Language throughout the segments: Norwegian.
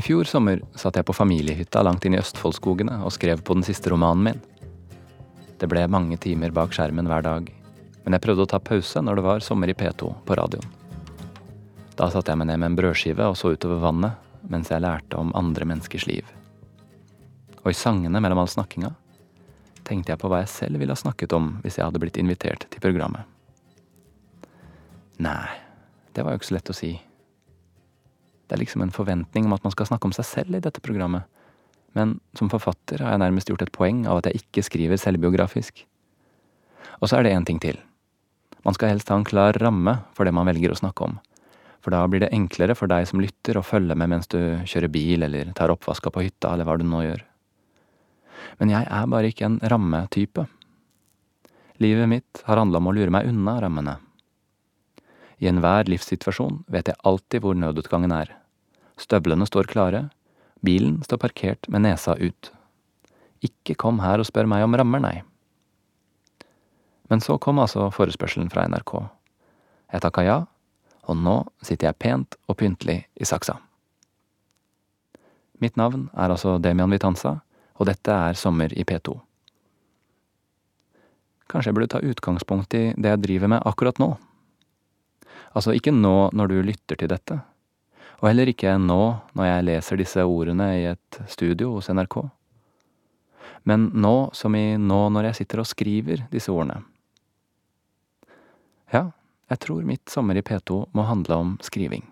I fjor sommer satt jeg på familiehytta langt inn i Østfoldskogene og skrev på den siste romanen min. Det ble mange timer bak skjermen hver dag, men jeg prøvde å ta pause når det var sommer i P2 på radioen. Da satte jeg meg ned med en brødskive og så utover vannet mens jeg lærte om andre menneskers liv. Og i sangene mellom all snakkinga tenkte jeg på hva jeg selv ville ha snakket om hvis jeg hadde blitt invitert til programmet. Nei, det var jo ikke så lett å si. Det er liksom en forventning om at man skal snakke om seg selv i dette programmet. Men som forfatter har jeg nærmest gjort et poeng av at jeg ikke skriver selvbiografisk. Og så er det én ting til. Man skal helst ha en klar ramme for det man velger å snakke om. For da blir det enklere for deg som lytter å følge med mens du kjører bil eller tar oppvaska på hytta eller hva du nå gjør. Men jeg er bare ikke en rammetype. Livet mitt har handla om å lure meg unna rammene. I enhver livssituasjon vet jeg alltid hvor nødutgangen er. Støvlene står klare. Bilen står parkert med nesa ut. Ikke kom her og spør meg om rammer, nei. Men så kom altså forespørselen fra NRK. Jeg takka ja, og nå sitter jeg pent og pyntelig i saksa. Mitt navn er altså Demian Vitanza, og dette er Sommer i P2. Kanskje jeg burde ta utgangspunkt i det jeg driver med akkurat nå. Altså ikke nå når du lytter til dette, og heller ikke nå når jeg leser disse ordene i et studio hos NRK. Men nå som i nå når jeg sitter og skriver disse ordene. Ja, jeg tror mitt sommer i P2 må handle om skriving.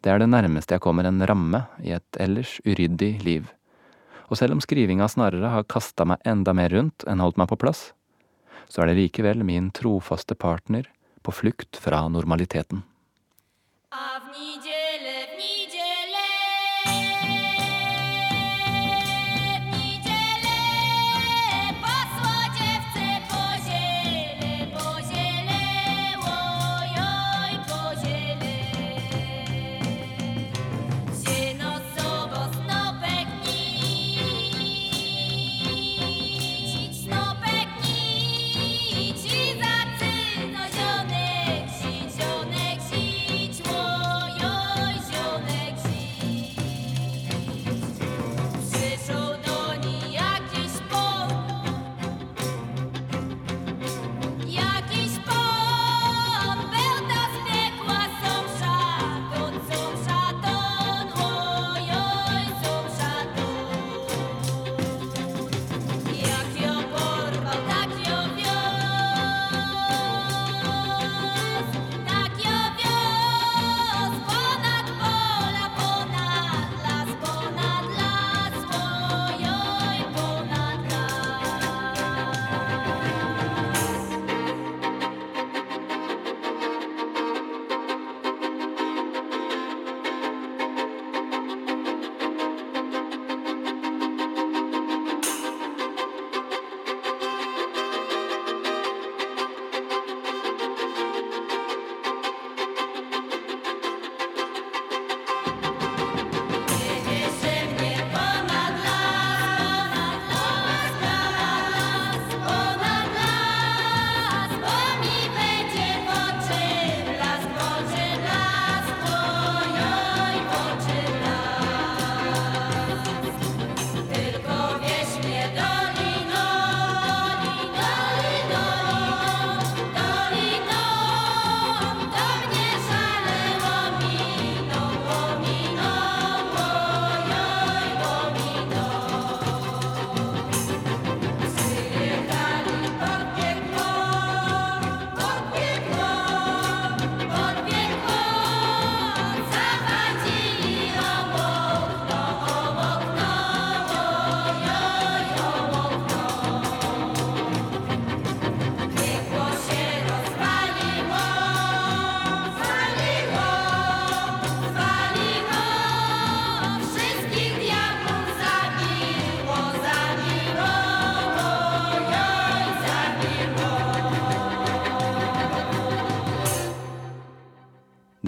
Det er det nærmeste jeg kommer en ramme i et ellers uryddig liv. Og selv om skrivinga snarere har kasta meg enda mer rundt enn holdt meg på plass, så er det likevel min trofaste partner på flukt fra normaliteten. А в неделю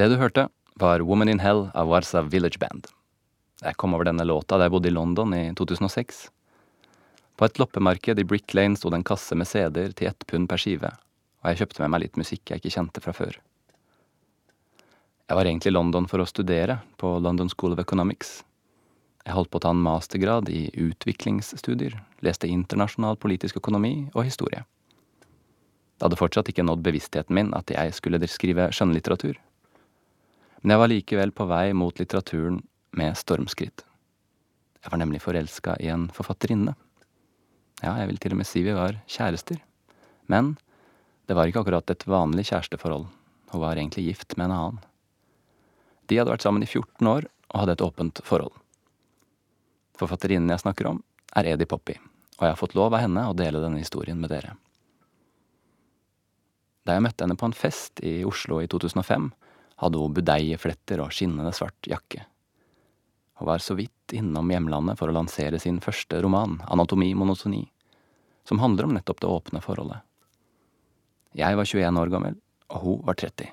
Det du hørte, var Woman in Hell av Warsaw Village Band. Jeg kom over denne låta da jeg bodde i London i 2006. På et loppemarked i Brick Lane sto det en kasse med CD-er til ett pund per skive, og jeg kjøpte med meg litt musikk jeg ikke kjente fra før. Jeg var egentlig i London for å studere på London School of Economics. Jeg holdt på å ta en mastergrad i utviklingsstudier, leste internasjonal politisk økonomi og historie. Det hadde fortsatt ikke nådd bevisstheten min at jeg skulle skrive skjønnlitteratur. Men jeg var likevel på vei mot litteraturen med stormskritt. Jeg var nemlig forelska i en forfatterinne. Ja, jeg vil til og med si vi var kjærester. Men det var ikke akkurat et vanlig kjæresteforhold. Hun var egentlig gift med en annen. De hadde vært sammen i 14 år og hadde et åpent forhold. Forfatterinnen jeg snakker om, er Edi Poppy, og jeg har fått lov av henne å dele denne historien med dere. Da jeg møtte henne på en fest i Oslo i 2005, hadde hun budeiefletter og skinnende svart jakke. Hun var så vidt innom hjemlandet for å lansere sin første roman, Anatomi monotoni, som handler om nettopp det åpne forholdet. Jeg var 21 år gammel, og hun var 30.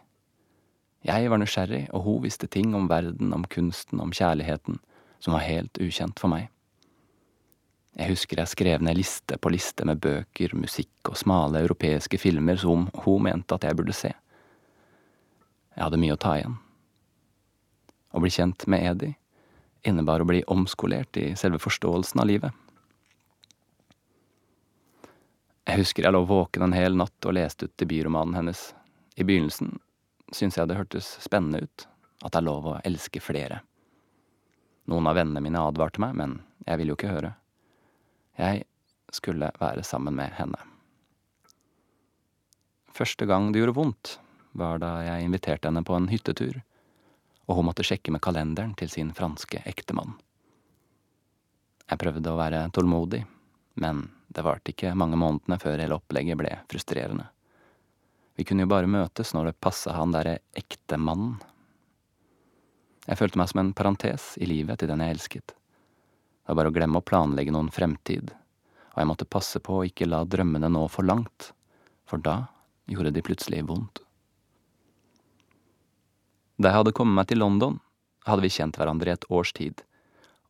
Jeg var nysgjerrig, og hun visste ting om verden, om kunsten, om kjærligheten, som var helt ukjent for meg. Jeg husker jeg skrev ned liste på liste med bøker, musikk og smale europeiske filmer som hun mente at jeg burde se. Jeg hadde mye å ta igjen. Å bli kjent med Edi innebar å bli omskolert i selve forståelsen av livet. Jeg husker jeg lå våken en hel natt og leste ut debutromanen hennes. I begynnelsen syntes jeg det hørtes spennende ut, at det er lov å elske flere. Noen av vennene mine advarte meg, men jeg ville jo ikke høre. Jeg skulle være sammen med henne. Første gang det gjorde vondt, var da jeg inviterte henne på en hyttetur, og hun måtte sjekke med kalenderen til sin franske ektemann. Jeg prøvde å være tålmodig, men det varte ikke mange månedene før hele opplegget ble frustrerende. Vi kunne jo bare møtes når det passa han derre ektemannen. Jeg følte meg som en parentes i livet til den jeg elsket. Det var bare å glemme å planlegge noen fremtid, og jeg måtte passe på å ikke la drømmene nå for langt, for da gjorde de plutselig vondt. Da jeg hadde kommet meg til London, hadde vi kjent hverandre i et års tid,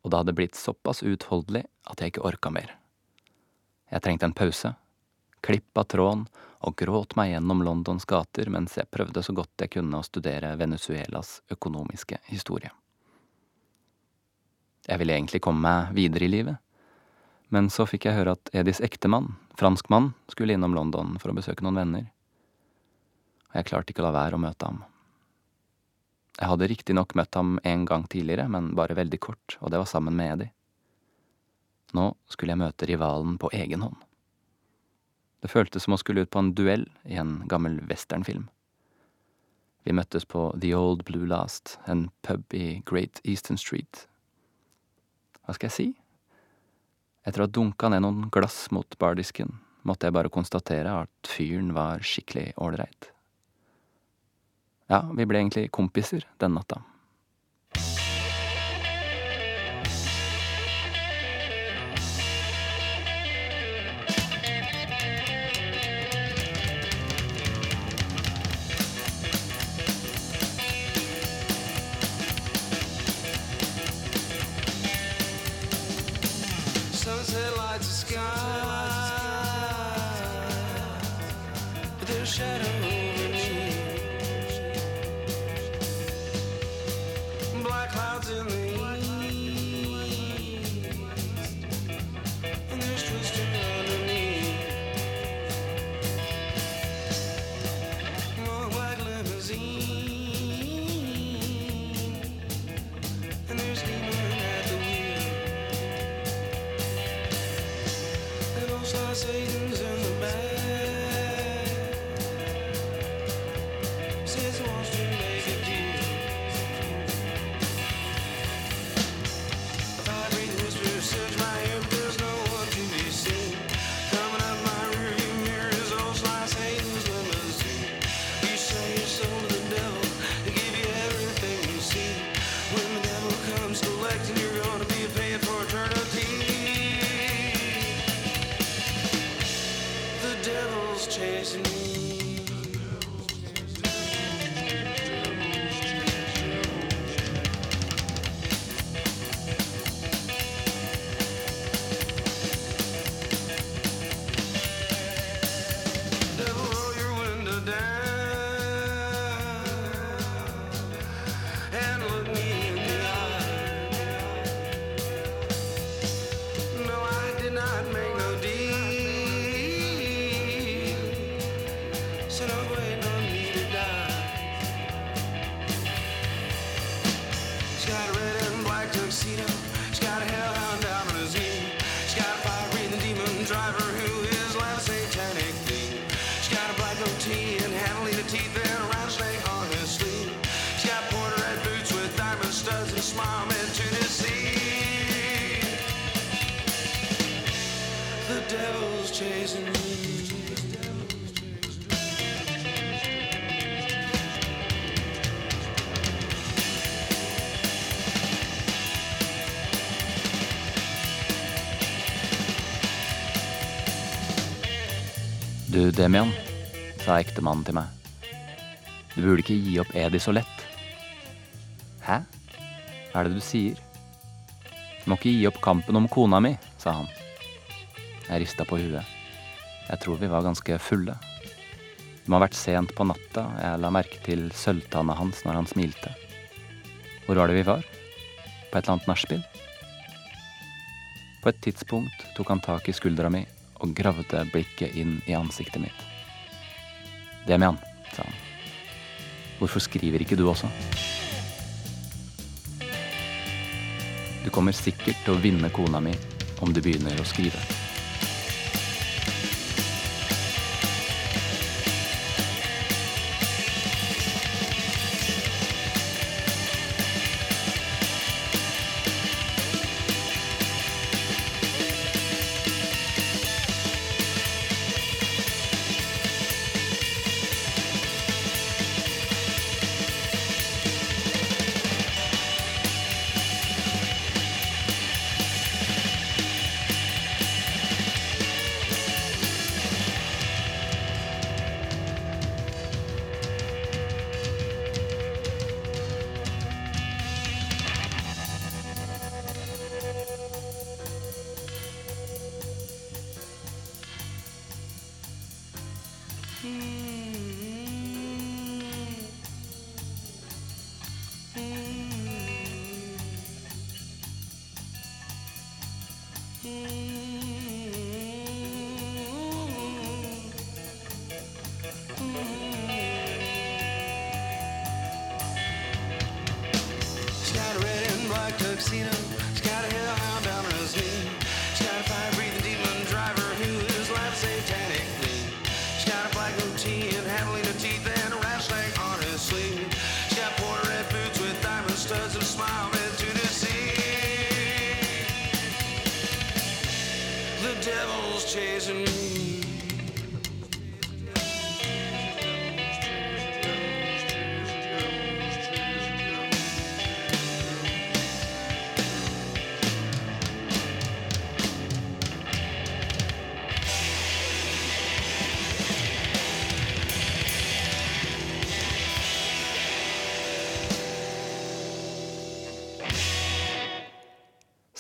og det hadde blitt såpass uutholdelig at jeg ikke orka mer. Jeg trengte en pause, klippa tråden og gråt meg gjennom Londons gater mens jeg prøvde så godt jeg kunne å studere Venezuelas økonomiske historie. Jeg ville egentlig komme meg videre i livet, men så fikk jeg høre at Edis ektemann, franskmann, skulle innom London for å besøke noen venner, og jeg klarte ikke å la være å møte ham. Jeg hadde riktignok møtt ham en gang tidligere, men bare veldig kort, og det var sammen med Edi. Nå skulle jeg møte rivalen på egen hånd. Det føltes som å skulle ut på en duell i en gammel westernfilm. Vi møttes på The Old Blue Last, en pub i Great Eastern Street. Hva skal jeg si? Etter å ha dunka ned noen glass mot bardisken, måtte jeg bare konstatere at fyren var skikkelig ålreit. Ja, vi ble egentlig kompiser den natta. Demian, sa ektemannen til meg. Du burde ikke gi opp Edi så lett. Hæ? Hva er det du sier? Du må ikke gi opp kampen om kona mi, sa han. Jeg rista på huet. Jeg tror vi var ganske fulle. Det må ha vært sent på natta, jeg la merke til sølvtanna hans når han smilte. Hvor var det vi var? På et eller annet nachspiel? På et tidspunkt tok han tak i skuldra mi og gravde blikket inn i ansiktet mitt. Demian, sa han. Hvorfor skriver ikke du også? Du kommer sikkert til å vinne kona mi om du begynner å skrive.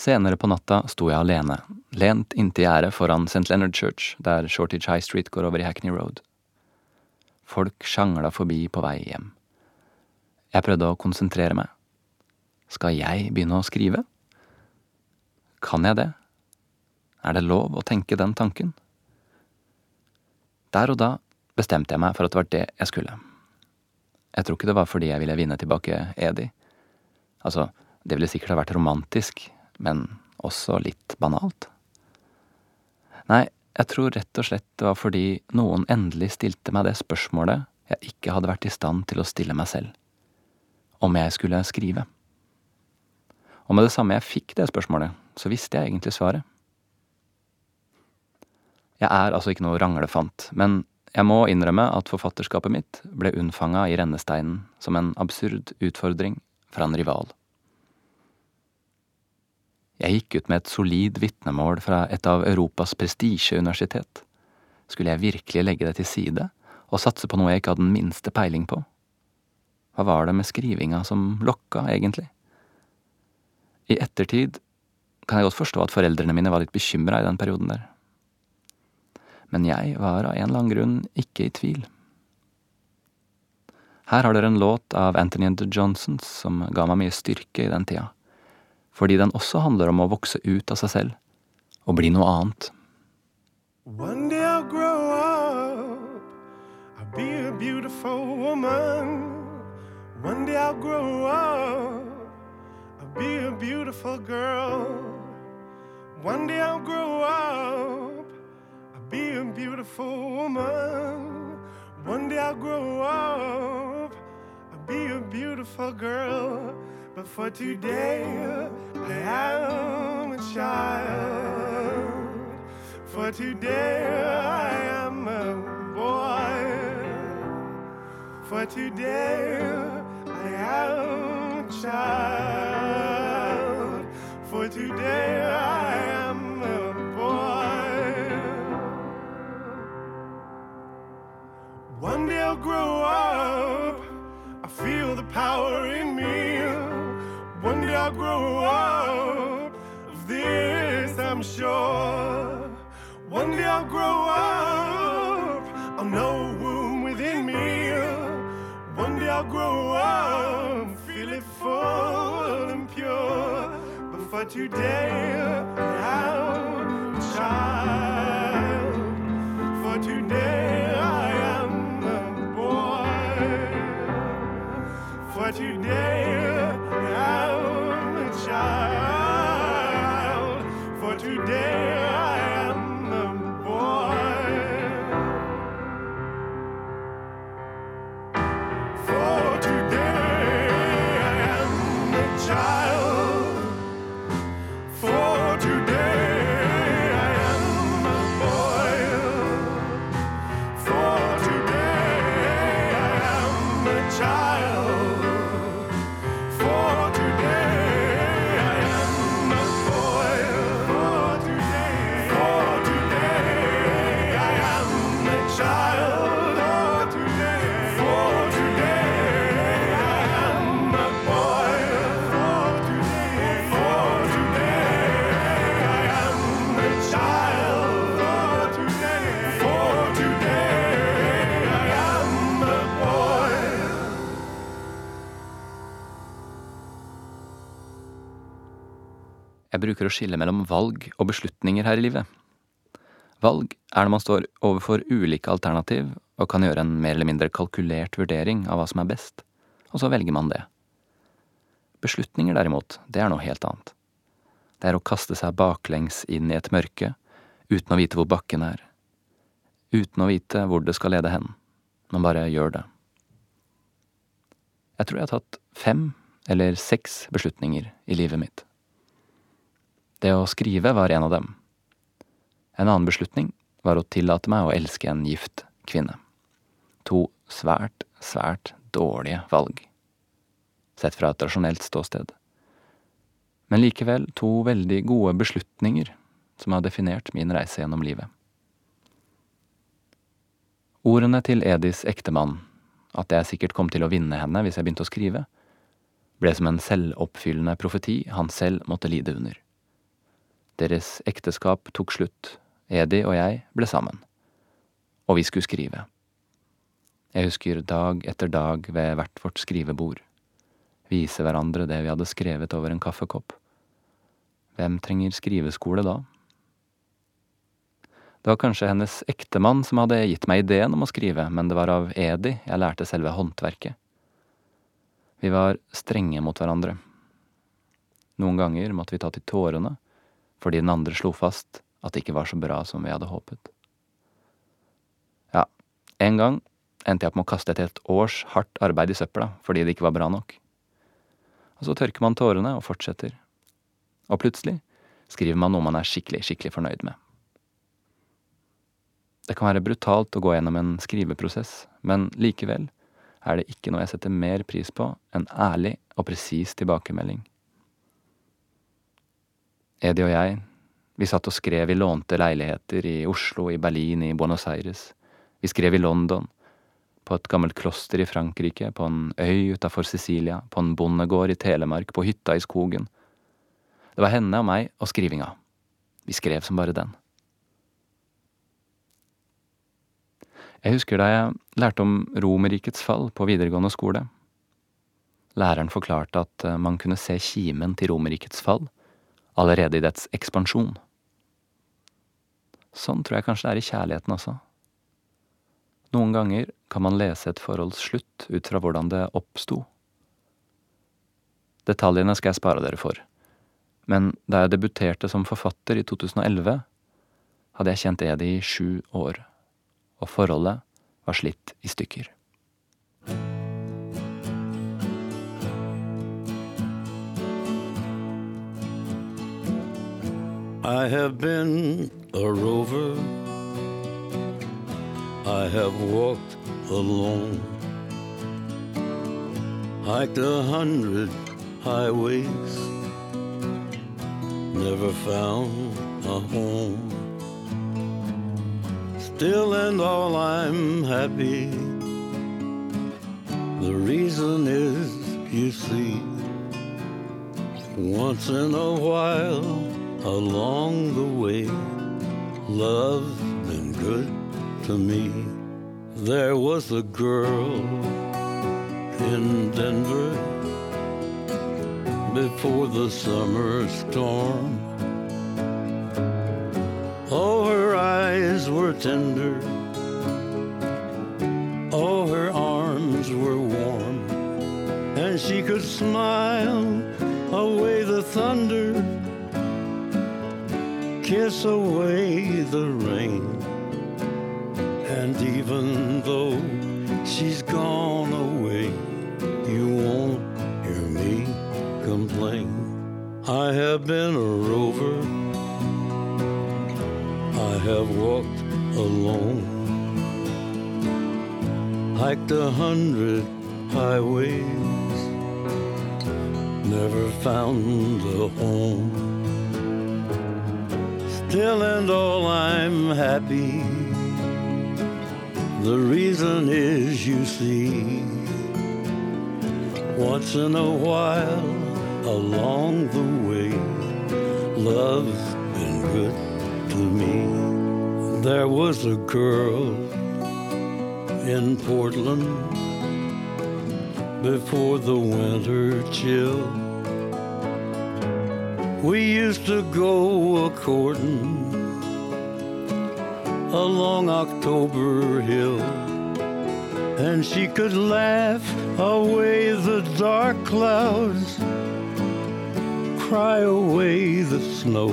Senere på natta sto jeg alene, lent inntil gjerdet foran St. Leonard Church, der Shortage High Street går over i Hackney Road. Folk sjangla forbi på vei hjem. Jeg prøvde å konsentrere meg. Skal jeg begynne å skrive? Kan jeg det? Er det lov å tenke den tanken? Der og da bestemte jeg meg for at det var det jeg skulle. Jeg tror ikke det var fordi jeg ville vinne tilbake Edi. Altså, det ville sikkert ha vært romantisk, men også litt banalt. Nei, jeg tror rett og slett det var fordi noen endelig stilte meg det spørsmålet jeg ikke hadde vært i stand til å stille meg selv. Om jeg skulle skrive. Og med det samme jeg fikk det spørsmålet, så visste jeg egentlig svaret. Jeg er altså ikke noe ranglefant, men jeg må innrømme at forfatterskapet mitt ble unnfanga i rennesteinen som en absurd utfordring fra en rival. Jeg gikk ut med et solid vitnemål fra et av Europas prestisjeuniversitet. Skulle jeg virkelig legge det til side og satse på noe jeg ikke hadde den minste peiling på? Hva var det med skrivinga som lokka, egentlig? I ettertid kan jeg godt forstå at foreldrene mine var litt bekymra i den perioden der. Men jeg var av en eller annen grunn ikke i tvil. Her har dere en låt av Anthony and the Johnsons som ga meg mye styrke i den tida. Fordi den også handler om å vokse ut av seg selv og bli noe annet. One day I'll grow up. I'll be a beautiful woman. One day I'll grow up. I'll be a beautiful girl. One day I'll grow up. I'll be a beautiful woman. One day I'll grow up. Beautiful girl. But for today, I am a child. For today, I am a boy. For today, I am a child. For today, I am a boy. One day I'll grow up. Power in me. One day I'll grow up. Of this I'm sure. One day I'll grow up. I'll know womb within me. One day I'll grow up. Feel it full and pure. But for today, I'm a what you did. Jeg bruker å skille mellom valg og beslutninger her i livet. Valg er når man står overfor ulike alternativ og kan gjøre en mer eller mindre kalkulert vurdering av hva som er best, og så velger man det. Beslutninger derimot, det er noe helt annet. Det er å kaste seg baklengs inn i et mørke uten å vite hvor bakken er, uten å vite hvor det skal lede hen. Man bare gjør det. Jeg tror jeg har tatt fem eller seks beslutninger i livet mitt. Det å skrive var en av dem. En annen beslutning var å tillate meg å elske en gift kvinne. To svært, svært dårlige valg. Sett fra et rasjonelt ståsted. Men likevel to veldig gode beslutninger som har definert min reise gjennom livet. Ordene til Edis ektemann, at jeg sikkert kom til å vinne henne hvis jeg begynte å skrive, ble som en selvoppfyllende profeti han selv måtte lide under. Deres ekteskap tok slutt, Edi og jeg ble sammen. Og vi skulle skrive. Jeg husker dag etter dag ved hvert vårt skrivebord. Vise hverandre det vi hadde skrevet over en kaffekopp. Hvem trenger skriveskole da? Det var kanskje hennes ektemann som hadde gitt meg ideen om å skrive, men det var av Edi jeg lærte selve håndverket. Vi var strenge mot hverandre. Noen ganger måtte vi ta til tårene fordi den andre slo fast at det ikke var så bra som vi hadde håpet. Ja, en gang endte jeg opp med å kaste et helt års hardt arbeid i søpla fordi det ikke var bra nok. Og så tørker man tårene og fortsetter. Og plutselig skriver man noe man er skikkelig, skikkelig fornøyd med. Det kan være brutalt å gå gjennom en skriveprosess, men likevel er det ikke noe jeg setter mer pris på enn ærlig og presis tilbakemelding. Edi og jeg, vi satt og skrev i lånte leiligheter i Oslo, i Berlin, i Buenos Aires. Vi skrev i London, på et gammelt kloster i Frankrike, på en øy utafor Sicilia, på en bondegård i Telemark, på hytta i skogen. Det var henne og meg og skrivinga. Vi skrev som bare den. Jeg husker da jeg lærte om Romerrikets fall på videregående skole. Læreren forklarte at eh, man kunne se kimen til Romerrikets fall allerede i dets ekspansjon. Sånn tror jeg kanskje det er i kjærligheten også. Noen ganger kan man lese et forholds slutt ut fra hvordan det oppsto. Detaljene skal jeg spare dere for, men da jeg debuterte som forfatter i 2011, hadde jeg kjent Edi i sju år, og forholdet var slitt i stykker. I have been a rover. I have walked alone, hiked a hundred highways, never found a home. Still and all, I'm happy. The reason is, you see, once in a while along the way, love's been good to me. There was a girl in Denver before the summer storm. Oh, her eyes were tender. Oh, her arms were warm. And she could smile away the thunder, kiss away the rain. And even though she's gone away, you won't hear me complain. I have been a rover. I have walked alone, hiked a hundred highways, never found a home. Still and all, I'm happy. The reason is, you see, once in a while along the way, love's been good to me. There was a girl in Portland before the winter chill. We used to go a courting along October Hill, and she could laugh away the dark clouds, cry away the snow.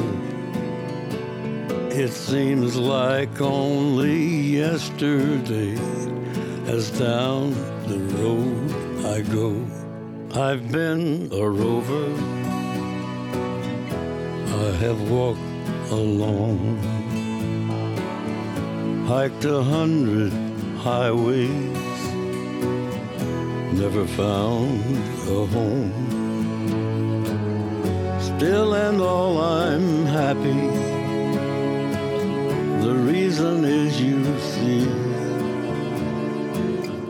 It seems like only yesterday as down the road I go. I've been a rover. I have walked alone, hiked a hundred highways, never found a home. Still and all, I'm happy. The reason is you see,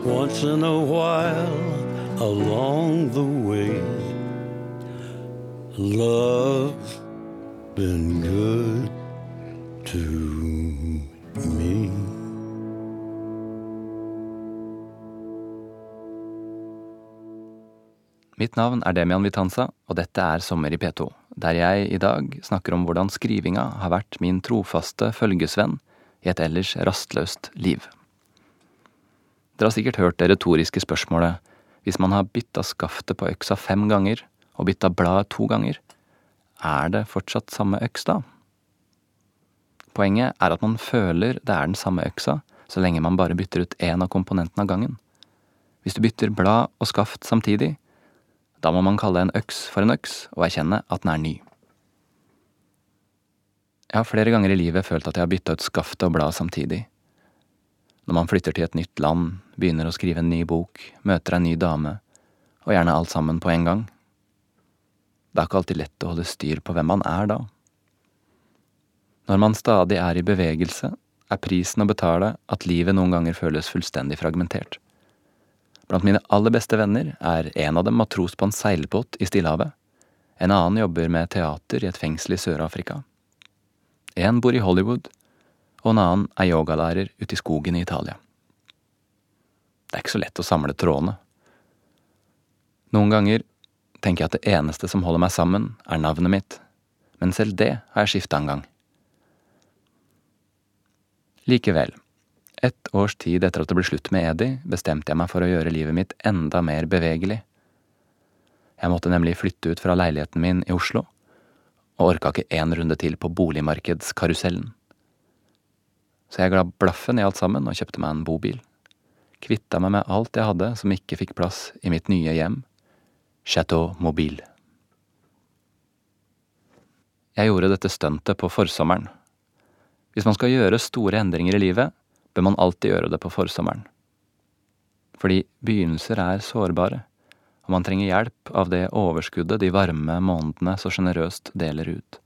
once in a while along the way, love's been good to me. Mitt navn er Demian Vitanza, og dette er Sommer i P2, der jeg i dag snakker om hvordan skrivinga har vært min trofaste følgesvenn i et ellers rastløst liv. Dere har sikkert hørt det retoriske spørsmålet hvis man har bytta skaftet på øksa fem ganger og bytta bladet to ganger, er det fortsatt samme øks da? Poenget er at man føler det er den samme øksa så lenge man bare bytter ut én av komponentene av gangen. Hvis du bytter blad og skaft samtidig, da må man kalle en øks for en øks og erkjenne at den er ny. Jeg har flere ganger i livet følt at jeg har bytta ut skaftet og bladet samtidig. Når man flytter til et nytt land, begynner å skrive en ny bok, møter en ny dame, og gjerne alt sammen på en gang. Det er ikke alltid lett å holde styr på hvem man er da. Når man stadig er i bevegelse, er prisen å betale at livet noen ganger føles fullstendig fragmentert. Blant mine aller beste venner er en av dem matros på en seilbåt i Stillehavet. En annen jobber med teater i et fengsel i Sør-Afrika. En bor i Hollywood, og en annen er yogalærer ute i skogen i Italia. Det er ikke så lett å samle trådene. Noen ganger tenker jeg at det eneste som holder meg sammen, er navnet mitt, men selv det har jeg skifta en gang. Likevel, Et års tid etter at det ble slutt med Edi, bestemte jeg meg for å gjøre livet mitt enda mer bevegelig. Jeg måtte nemlig flytte ut fra leiligheten min i Oslo, og orka ikke én runde til på boligmarkedskarusellen. Så jeg ga blaffen i alt sammen og kjøpte meg en bobil. Kvitta meg med alt jeg hadde som ikke fikk plass i mitt nye hjem, Chateau Mobile. Jeg gjorde dette stuntet på forsommeren. Hvis man skal gjøre store endringer i livet, bør man alltid gjøre det på forsommeren. Fordi begynnelser er sårbare, og man trenger hjelp av det overskuddet de varme månedene så sjenerøst deler ut.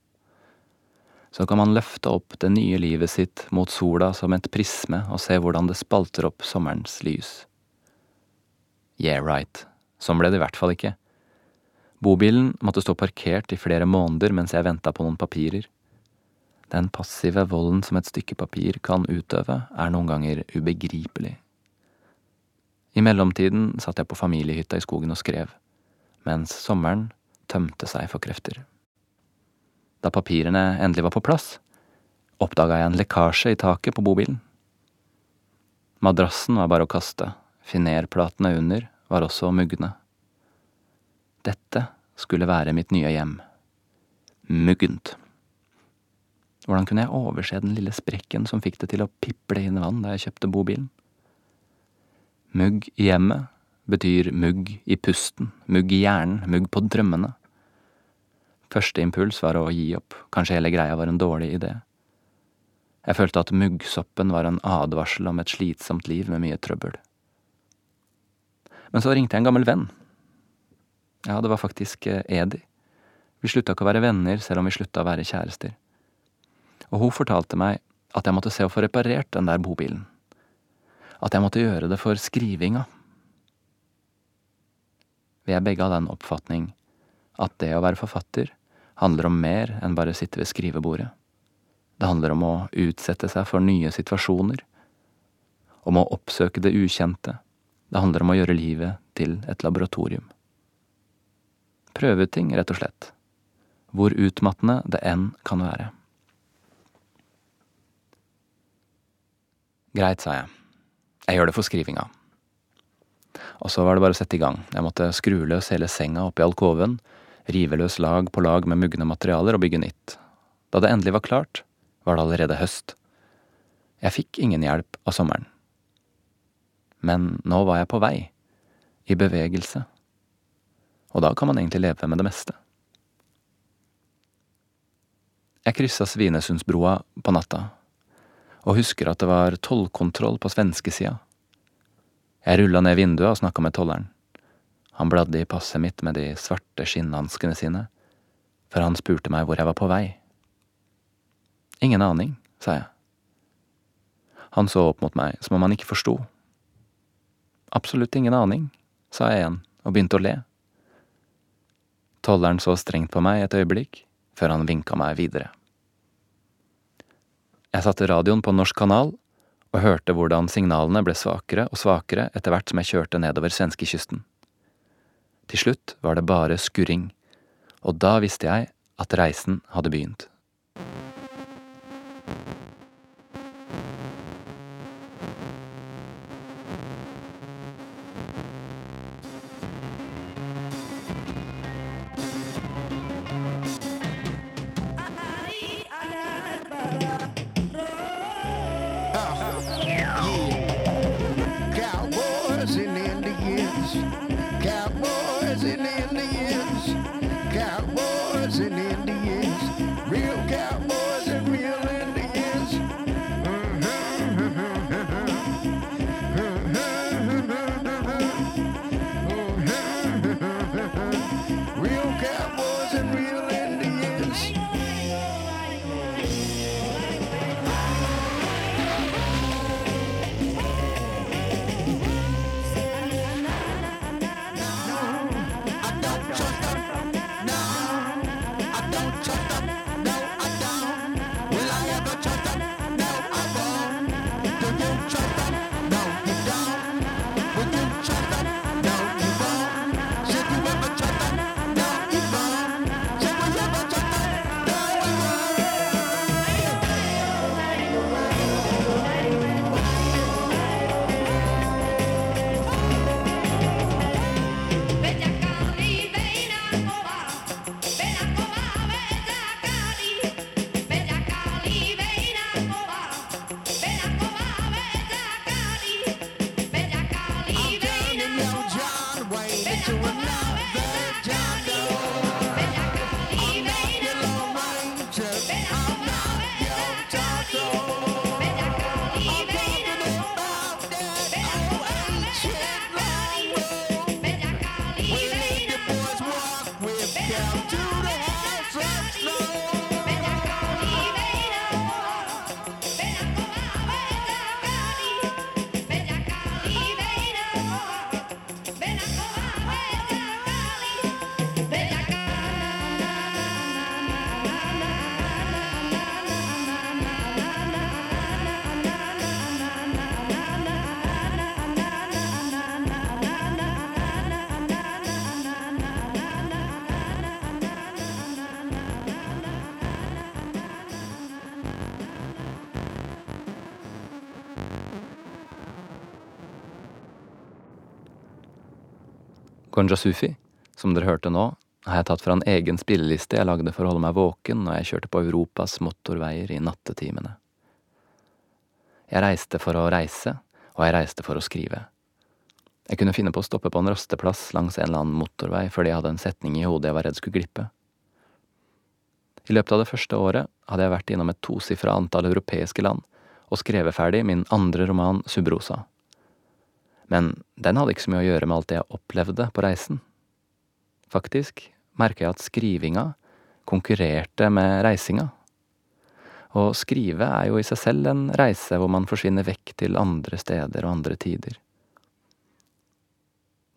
Så kan man løfte opp det nye livet sitt mot sola som et prisme og se hvordan det spalter opp sommerens lys. Yeah right, sånn ble det i hvert fall ikke. Bobilen måtte stå parkert i flere måneder mens jeg venta på noen papirer. Den passive volden som et stykke papir kan utøve, er noen ganger ubegripelig. I mellomtiden satt jeg på familiehytta i skogen og skrev, mens sommeren tømte seg for krefter. Da papirene endelig var på plass, oppdaga jeg en lekkasje i taket på bobilen. Madrassen var bare å kaste, finerplatene under var også mugne. Dette skulle være mitt nye hjem. Muggent. Hvordan kunne jeg overse den lille sprekken som fikk det til å piple inn vann da jeg kjøpte bobilen? Mugg i hjemmet betyr mugg i pusten, mugg i hjernen, mugg på drømmene. Første impuls var å gi opp, kanskje hele greia var en dårlig idé. Jeg følte at muggsoppen var en advarsel om et slitsomt liv med mye trøbbel. Men så ringte jeg en gammel venn. Ja, det var faktisk eh, Edi. Vi slutta ikke å være venner selv om vi slutta å være kjærester. Og hun fortalte meg at jeg måtte se å få reparert den der bobilen. At jeg måtte gjøre det for skrivinga. Vi er begge av den oppfatning at det å være forfatter handler om mer enn bare å sitte ved skrivebordet. Det handler om å utsette seg for nye situasjoner, om å oppsøke det ukjente. Det handler om å gjøre livet til et laboratorium. Prøveting, rett og slett. Hvor utmattende det enn kan være. Greit, sa jeg. Jeg gjør det for skrivinga. Og så var det bare å sette i gang. Jeg måtte skru løs hele senga oppi alkoven, rive løs lag på lag med mugne materialer og bygge nytt. Da det endelig var klart, var det allerede høst. Jeg fikk ingen hjelp av sommeren. Men nå var jeg på vei. I bevegelse. Og da kan man egentlig leve med det meste. Jeg kryssa Svinesundsbroa på natta, og husker at det var tollkontroll på svenskesida. Jeg rulla ned vinduet og snakka med tolleren. Han bladde i passet mitt med de svarte skinnhanskene sine, for han spurte meg hvor jeg var på vei. Ingen aning, sa jeg. Han så opp mot meg som om han ikke forsto. Absolutt ingen aning, sa jeg igjen og begynte å le. Tolleren så strengt på meg et øyeblikk, før han vinka meg videre. Jeg satte radioen på norsk kanal og hørte hvordan signalene ble svakere og svakere etter hvert som jeg kjørte nedover svenskekysten. Til slutt var det bare skurring, og da visste jeg at reisen hadde begynt. Gonja Sufi, som dere hørte nå, har jeg tatt fra en egen spilleliste jeg lagde for å holde meg våken når jeg kjørte på Europas motorveier i nattetimene. Jeg reiste for å reise, og jeg reiste for å skrive. Jeg kunne finne på å stoppe på en rasteplass langs en eller annen motorvei fordi jeg hadde en setning i hodet jeg var redd skulle glippe. I løpet av det første året hadde jeg vært innom et tosifra antall europeiske land og skrevet ferdig min andre roman Subrosa. Men den hadde ikke så mye å gjøre med alt det jeg opplevde på reisen. Faktisk merka jeg at skrivinga konkurrerte med reisinga. Å skrive er jo i seg selv en reise hvor man forsvinner vekk til andre steder og andre tider.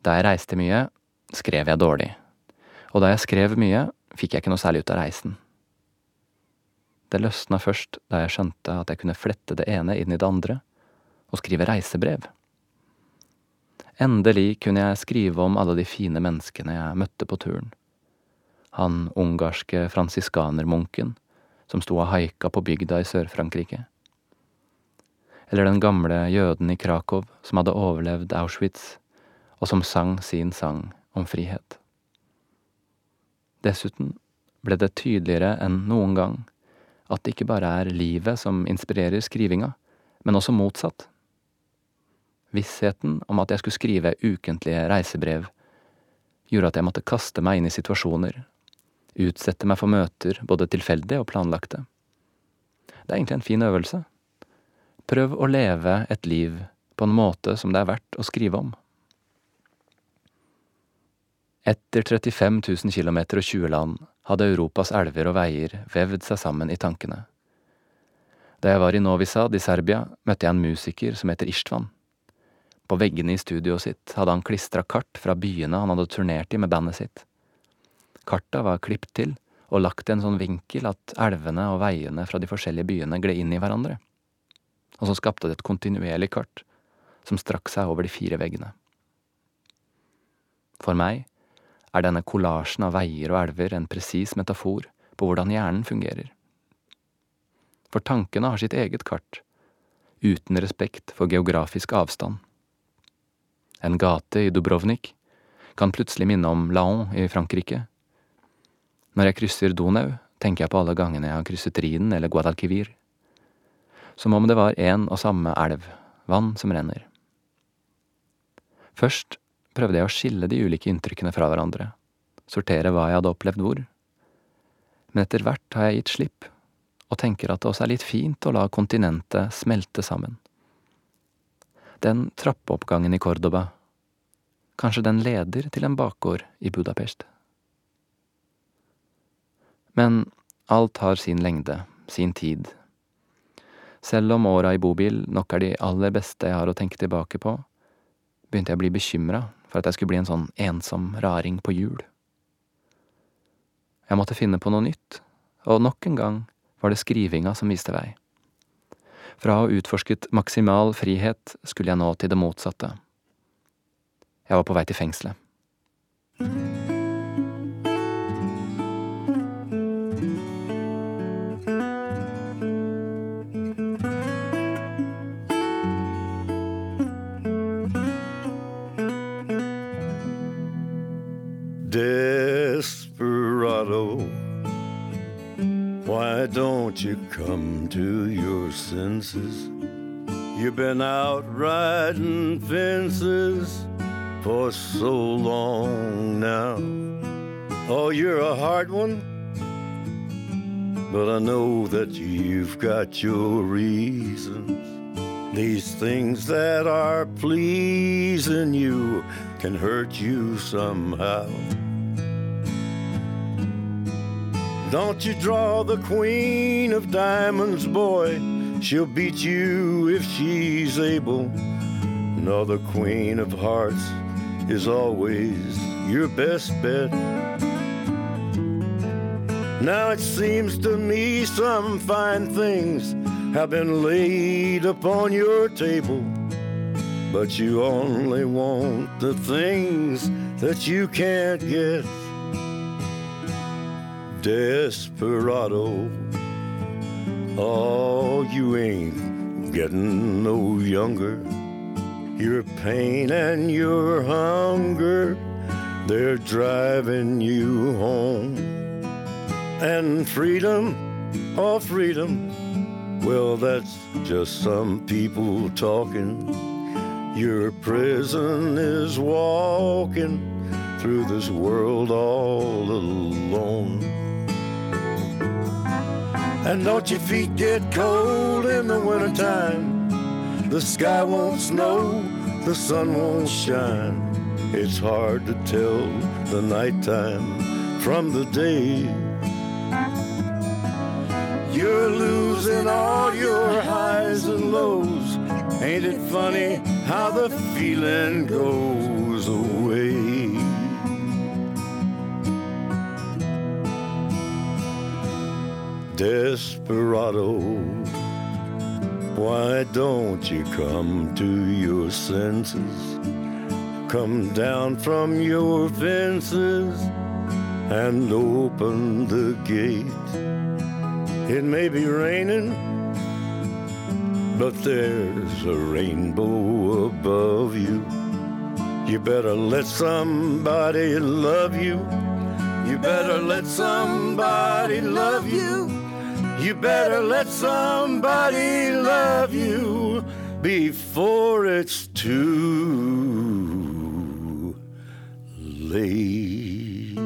Da jeg reiste mye, skrev jeg dårlig. Og da jeg skrev mye, fikk jeg ikke noe særlig ut av reisen. Det løsna først da jeg skjønte at jeg kunne flette det ene inn i det andre, og skrive reisebrev. Endelig kunne jeg skrive om alle de fine menneskene jeg møtte på turen. Han ungarske fransiskanermunken som sto og haika på bygda i Sør-Frankrike. Eller den gamle jøden i Krakow som hadde overlevd Auschwitz, og som sang sin sang om frihet. Dessuten ble det tydeligere enn noen gang at det ikke bare er livet som inspirerer skrivinga, men også motsatt. Vissheten om at jeg skulle skrive ukentlige reisebrev, gjorde at jeg måtte kaste meg inn i situasjoner, utsette meg for møter, både tilfeldige og planlagte. Det er egentlig en fin øvelse. Prøv å leve et liv på en måte som det er verdt å skrive om. Etter 35 000 km og 20 land hadde Europas elver og veier vevd seg sammen i tankene. Da jeg var i Novi Sad i Serbia, møtte jeg en musiker som heter Istvan. På veggene i studioet sitt hadde han klistra kart fra byene han hadde turnert i med bandet sitt. Karta var klipt til og lagt i en sånn vinkel at elvene og veiene fra de forskjellige byene gled inn i hverandre. Og så skapte det et kontinuerlig kart som strakk seg over de fire veggene. For meg er denne kollasjen av veier og elver en presis metafor på hvordan hjernen fungerer. For tankene har sitt eget kart, uten respekt for geografisk avstand. En gate i Dubrovnik kan plutselig minne om Laon i Frankrike. Når jeg krysser Donau, tenker jeg på alle gangene jeg har krysset Rhinen eller Guadalquivir. Som om det var én og samme elv, vann som renner. Først prøvde jeg å skille de ulike inntrykkene fra hverandre, sortere hva jeg hadde opplevd hvor. Men etter hvert har jeg gitt slipp, og tenker at det også er litt fint å la kontinentet smelte sammen. Den trappeoppgangen i Cordoba, kanskje den leder til en bakgård i Budapest. Men alt har sin lengde, sin tid. Selv om åra i bobil nok er de aller beste jeg har å tenke tilbake på, begynte jeg å bli bekymra for at jeg skulle bli en sånn ensom raring på hjul. Jeg måtte finne på noe nytt, og nok en gang var det skrivinga som viste vei. Fra å ha utforsket maksimal frihet skulle jeg nå til det motsatte. Jeg var på vei til fengselet. Don't you come to your senses? You've been out riding fences for so long now. Oh, you're a hard one, but I know that you've got your reasons. These things that are pleasing you can hurt you somehow. Don't you draw the queen of diamonds, boy. She'll beat you if she's able. No, the queen of hearts is always your best bet. Now it seems to me some fine things have been laid upon your table, but you only want the things that you can't get. Desperado, oh, you ain't getting no younger. Your pain and your hunger they're driving you home. And freedom, oh freedom, well, that's just some people talking. Your prison is walking through this world all alone. And don't your feet get cold in the wintertime? The sky won't snow, the sun won't shine. It's hard to tell the nighttime from the day. You're losing all your highs and lows. Ain't it funny how the feeling goes away? Desperado, why don't you come to your senses? Come down from your fences and open the gate. It may be raining, but there's a rainbow above you. You better let somebody love you. You better let somebody love you. You better let somebody love you before it's too late.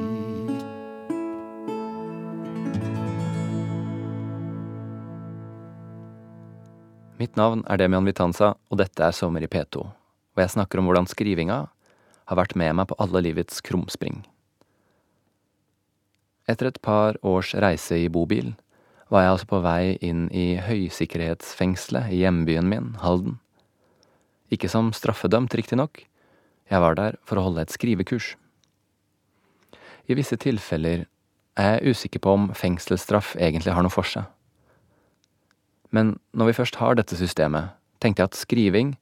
Mitt navn er Demian Vitanza, og dette er Sommer i P2, og jeg snakker om hvordan skrivinga har vært med meg på alle livets krumspring. Etter et par års reise i bobil var jeg altså på vei inn i høysikkerhetsfengselet i hjembyen min, Halden. Ikke som straffedømt, riktignok. Jeg var der for å holde et skrivekurs. I visse tilfeller er jeg usikker på om fengselsstraff egentlig har noe for seg. Men når vi først har dette systemet, tenkte jeg at skriving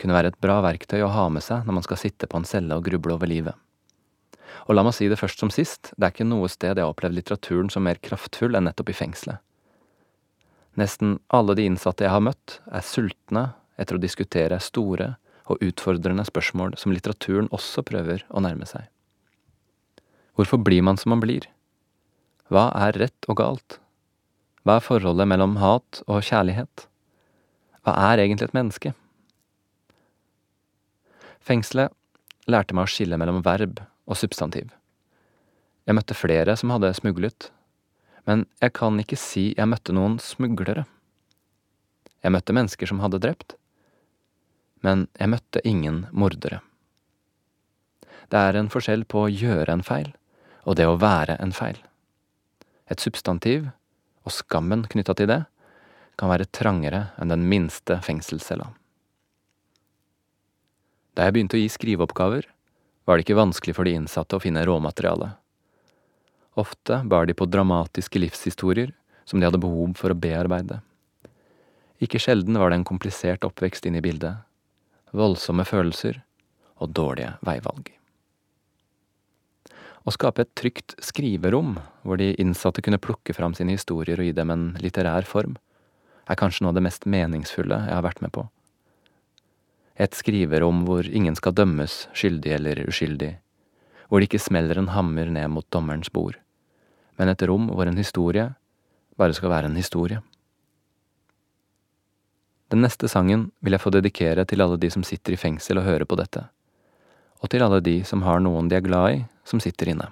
kunne være et bra verktøy å ha med seg når man skal sitte på en celle og gruble over livet. Og la meg si det først som sist, det er ikke noe sted jeg har opplevd litteraturen som mer kraftfull enn nettopp i fengselet. Nesten alle de innsatte jeg har møtt, er sultne etter å diskutere store og utfordrende spørsmål som litteraturen også prøver å nærme seg. Hvorfor blir man som man blir? Hva er rett og galt? Hva er forholdet mellom hat og kjærlighet? Hva er egentlig et menneske? Fengselet lærte meg å skille mellom verb og substantiv. Jeg møtte flere som hadde smuglet, men jeg kan ikke si jeg møtte noen smuglere. Jeg møtte mennesker som hadde drept, men jeg møtte ingen mordere. Det er en forskjell på å gjøre en feil og det å være en feil. Et substantiv, og skammen knytta til det, kan være trangere enn den minste fengselscella. Da jeg begynte å gi skriveoppgaver, var det ikke vanskelig for de innsatte å finne råmateriale. Ofte bar de på dramatiske livshistorier som de hadde behov for å bearbeide. Ikke sjelden var det en komplisert oppvekst inne i bildet, voldsomme følelser og dårlige veivalg. Å skape et trygt skriverom, hvor de innsatte kunne plukke fram sine historier og gi dem en litterær form, er kanskje noe av det mest meningsfulle jeg har vært med på. Et skriverom hvor ingen skal dømmes skyldig eller uskyldig, hvor det ikke smeller en hammer ned mot dommerens bord, men et rom hvor en historie bare skal være en historie. Den neste sangen vil jeg få dedikere til alle de som sitter i fengsel og hører på dette, og til alle de som har noen de er glad i, som sitter inne.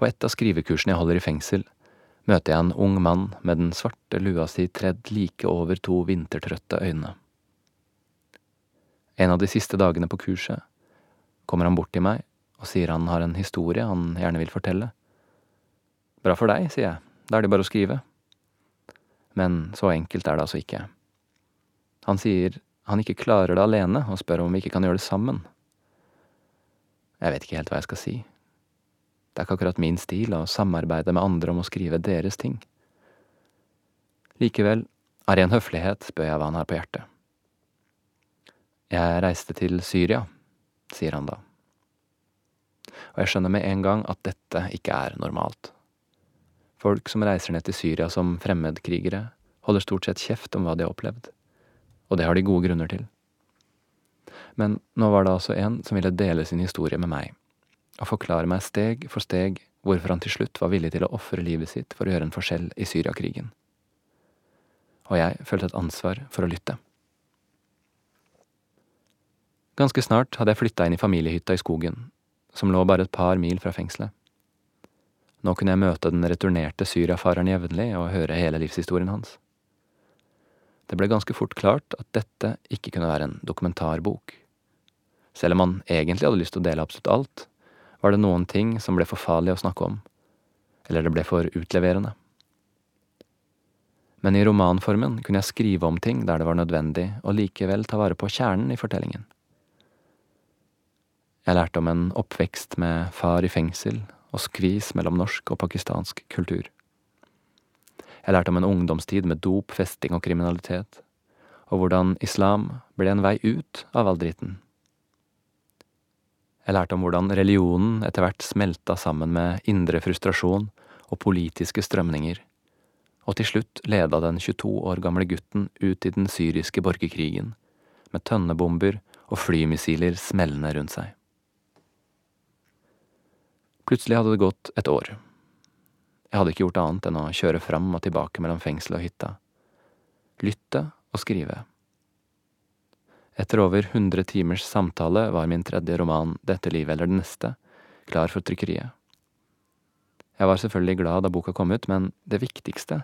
På et av skrivekursene jeg holder i fengsel, møter jeg en ung mann med den svarte lua si tredd like over to vintertrøtte øyne. En av de siste dagene på kurset kommer han bort til meg og sier han har en historie han gjerne vil fortelle. Bra for deg, sier jeg, da er det bare å skrive. Men så enkelt er det altså ikke. Han sier han ikke klarer det alene, og spør om vi ikke kan gjøre det sammen. Jeg vet ikke helt hva jeg skal si. Det er ikke akkurat min stil å samarbeide med andre om å skrive deres ting. Likevel, av ren høflighet, spør jeg hva han har på hjertet. Jeg reiste til Syria, sier han da. Og jeg skjønner med en gang at dette ikke er normalt. Folk som reiser ned til Syria som fremmedkrigere, holder stort sett kjeft om hva de har opplevd. Og det har de gode grunner til. Men nå var det altså en som ville dele sin historie med meg, og forklare meg steg for steg hvorfor han til slutt var villig til å ofre livet sitt for å gjøre en forskjell i Syriakrigen. Og jeg følte et ansvar for å lytte. Ganske snart hadde jeg flytta inn i familiehytta i skogen, som lå bare et par mil fra fengselet. Nå kunne jeg møte den returnerte syriafareren jevnlig og høre hele livshistorien hans. Det ble ganske fort klart at dette ikke kunne være en dokumentarbok. Selv om han egentlig hadde lyst til å dele absolutt alt, var det noen ting som ble for farlig å snakke om, eller det ble for utleverende. Men i romanformen kunne jeg skrive om ting der det var nødvendig, og likevel ta vare på kjernen i fortellingen. Jeg lærte om en oppvekst med far i fengsel og skvis mellom norsk og pakistansk kultur. Jeg lærte om en ungdomstid med dop, festing og kriminalitet, og hvordan islam ble en vei ut av all dritten. Jeg lærte om hvordan religionen etter hvert smelta sammen med indre frustrasjon og politiske strømninger, og til slutt leda den 22 år gamle gutten ut i den syriske borgerkrigen, med tønnebomber og flymissiler smellende rundt seg. Plutselig hadde det gått et år. Jeg hadde ikke gjort annet enn å kjøre fram og tilbake mellom fengsel og hytta. Lytte og skrive. Etter over 100 timers samtale var min tredje roman Dette livet eller det neste klar for trykkeriet. Jeg var selvfølgelig glad da boka kom ut, men det viktigste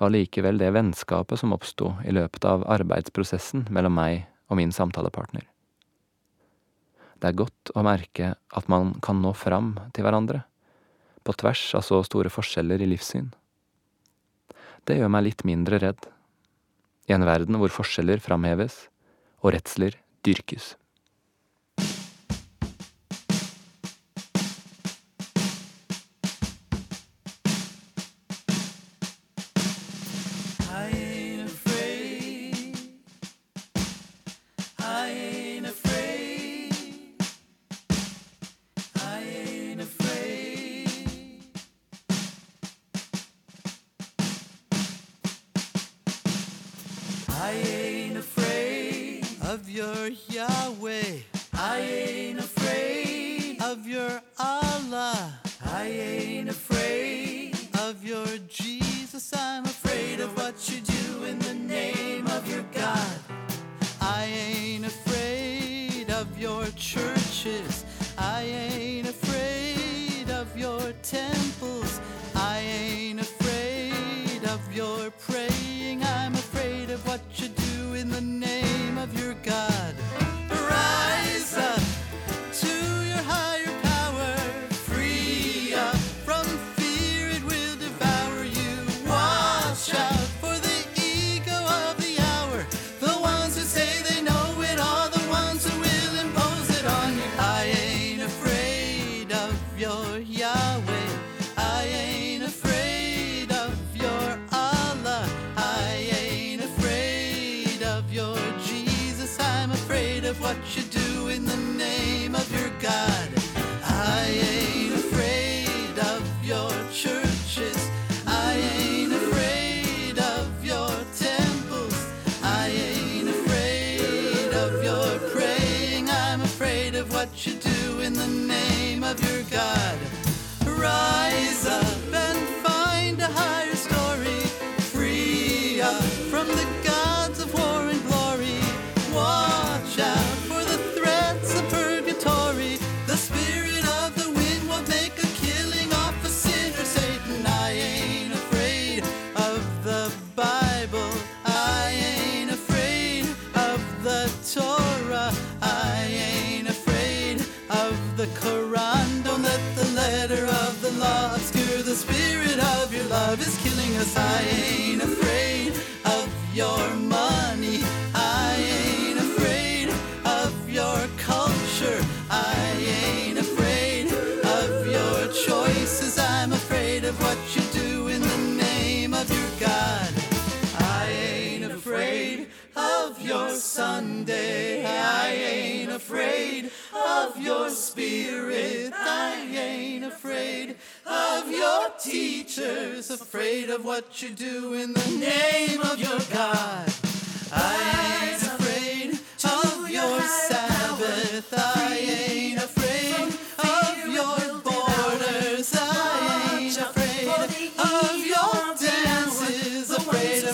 var likevel det vennskapet som oppsto i løpet av arbeidsprosessen mellom meg og min samtalepartner. Det er godt å merke at man kan nå fram til hverandre, på tvers av så store forskjeller i livssyn. Det gjør meg litt mindre redd, i en verden hvor forskjeller framheves og redsler dyrkes.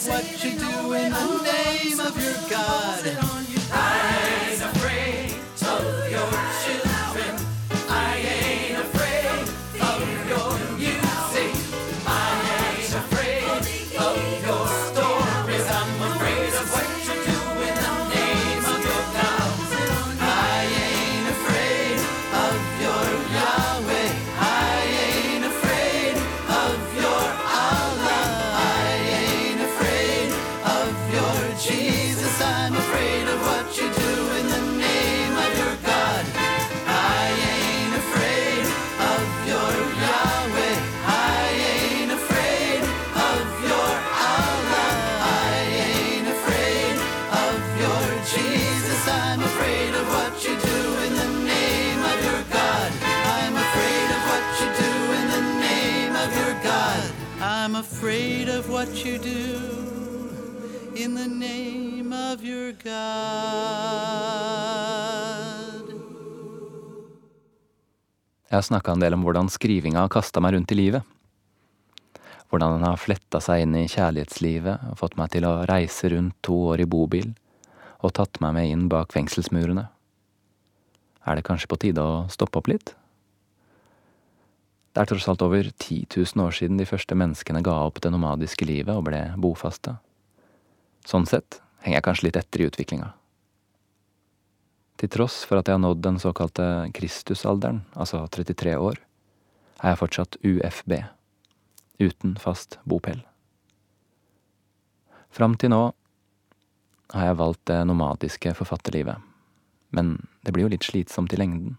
What you the name of your God. Jeg har snakka en del om hvordan skrivinga har kasta meg rundt i livet. Hvordan den har fletta seg inn i kjærlighetslivet og fått meg til å reise rundt to år i bobil og tatt meg med inn bak fengselsmurene. Er det kanskje på tide å stoppe opp litt? Det er tross alt over 10 000 år siden de første menneskene ga opp det nomadiske livet og ble bofaste. Sånn sett henger jeg kanskje litt etter i utviklinga. Til tross for at jeg har nådd den såkalte Kristusalderen, altså 33 år, er jeg fortsatt UFB, uten fast bopel. Fram til nå har jeg valgt det nomadiske forfatterlivet, men det blir jo litt slitsomt i lengden.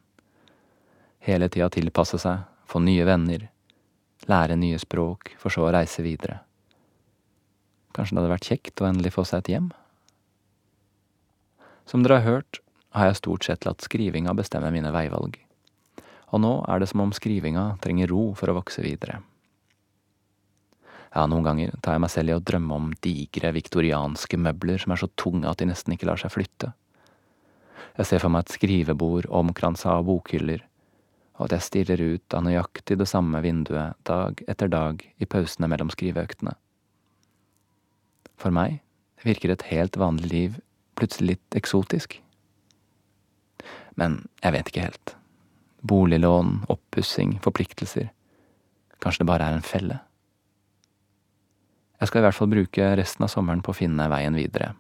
Hele tida tilpasse seg, få nye venner, lære nye språk, for så å reise videre. Kanskje det hadde vært kjekt å endelig få seg et hjem? Som dere har hørt, har jeg stort sett latt skrivinga bestemme mine veivalg. Og nå er det som om skrivinga trenger ro for å vokse videre. Ja, noen ganger tar jeg meg selv i å drømme om digre viktorianske møbler som er så tunge at de nesten ikke lar seg flytte. Jeg ser for meg et skrivebord omkransa av bokhyller, og at jeg stirrer ut av nøyaktig det samme vinduet dag etter dag i pausene mellom skriveøktene. For meg virker et helt vanlig liv plutselig litt eksotisk. Men jeg vet ikke helt. Boliglån, oppussing, forpliktelser. Kanskje det bare er en felle? Jeg skal i hvert fall bruke resten av sommeren på å finne veien videre.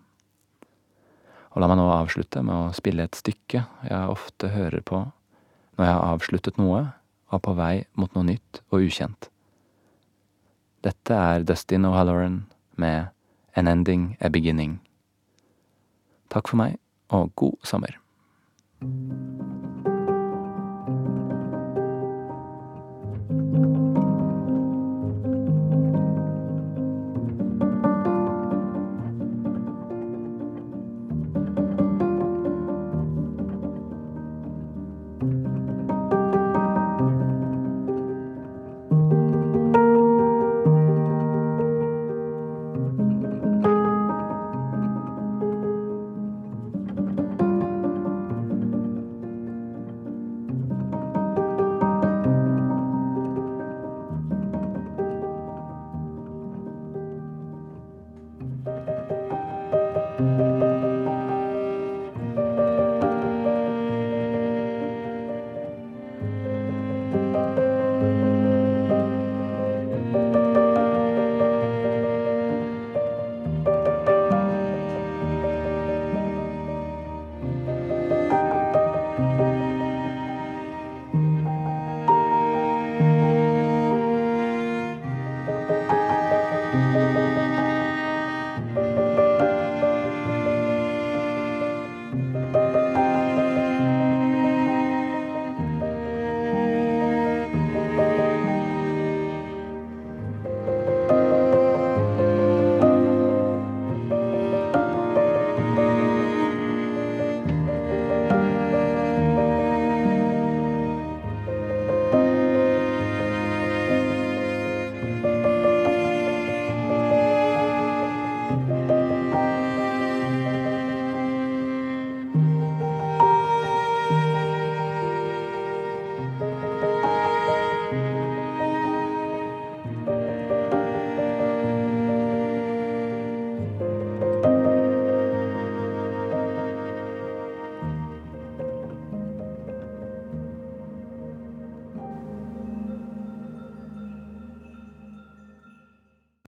Og la meg nå avslutte med å spille et stykke jeg ofte hører på når jeg har avsluttet noe og er på vei mot noe nytt og ukjent. Dette er Dustin O'Halloran med An Ending A Beginning. Takk for meg, og god sommer.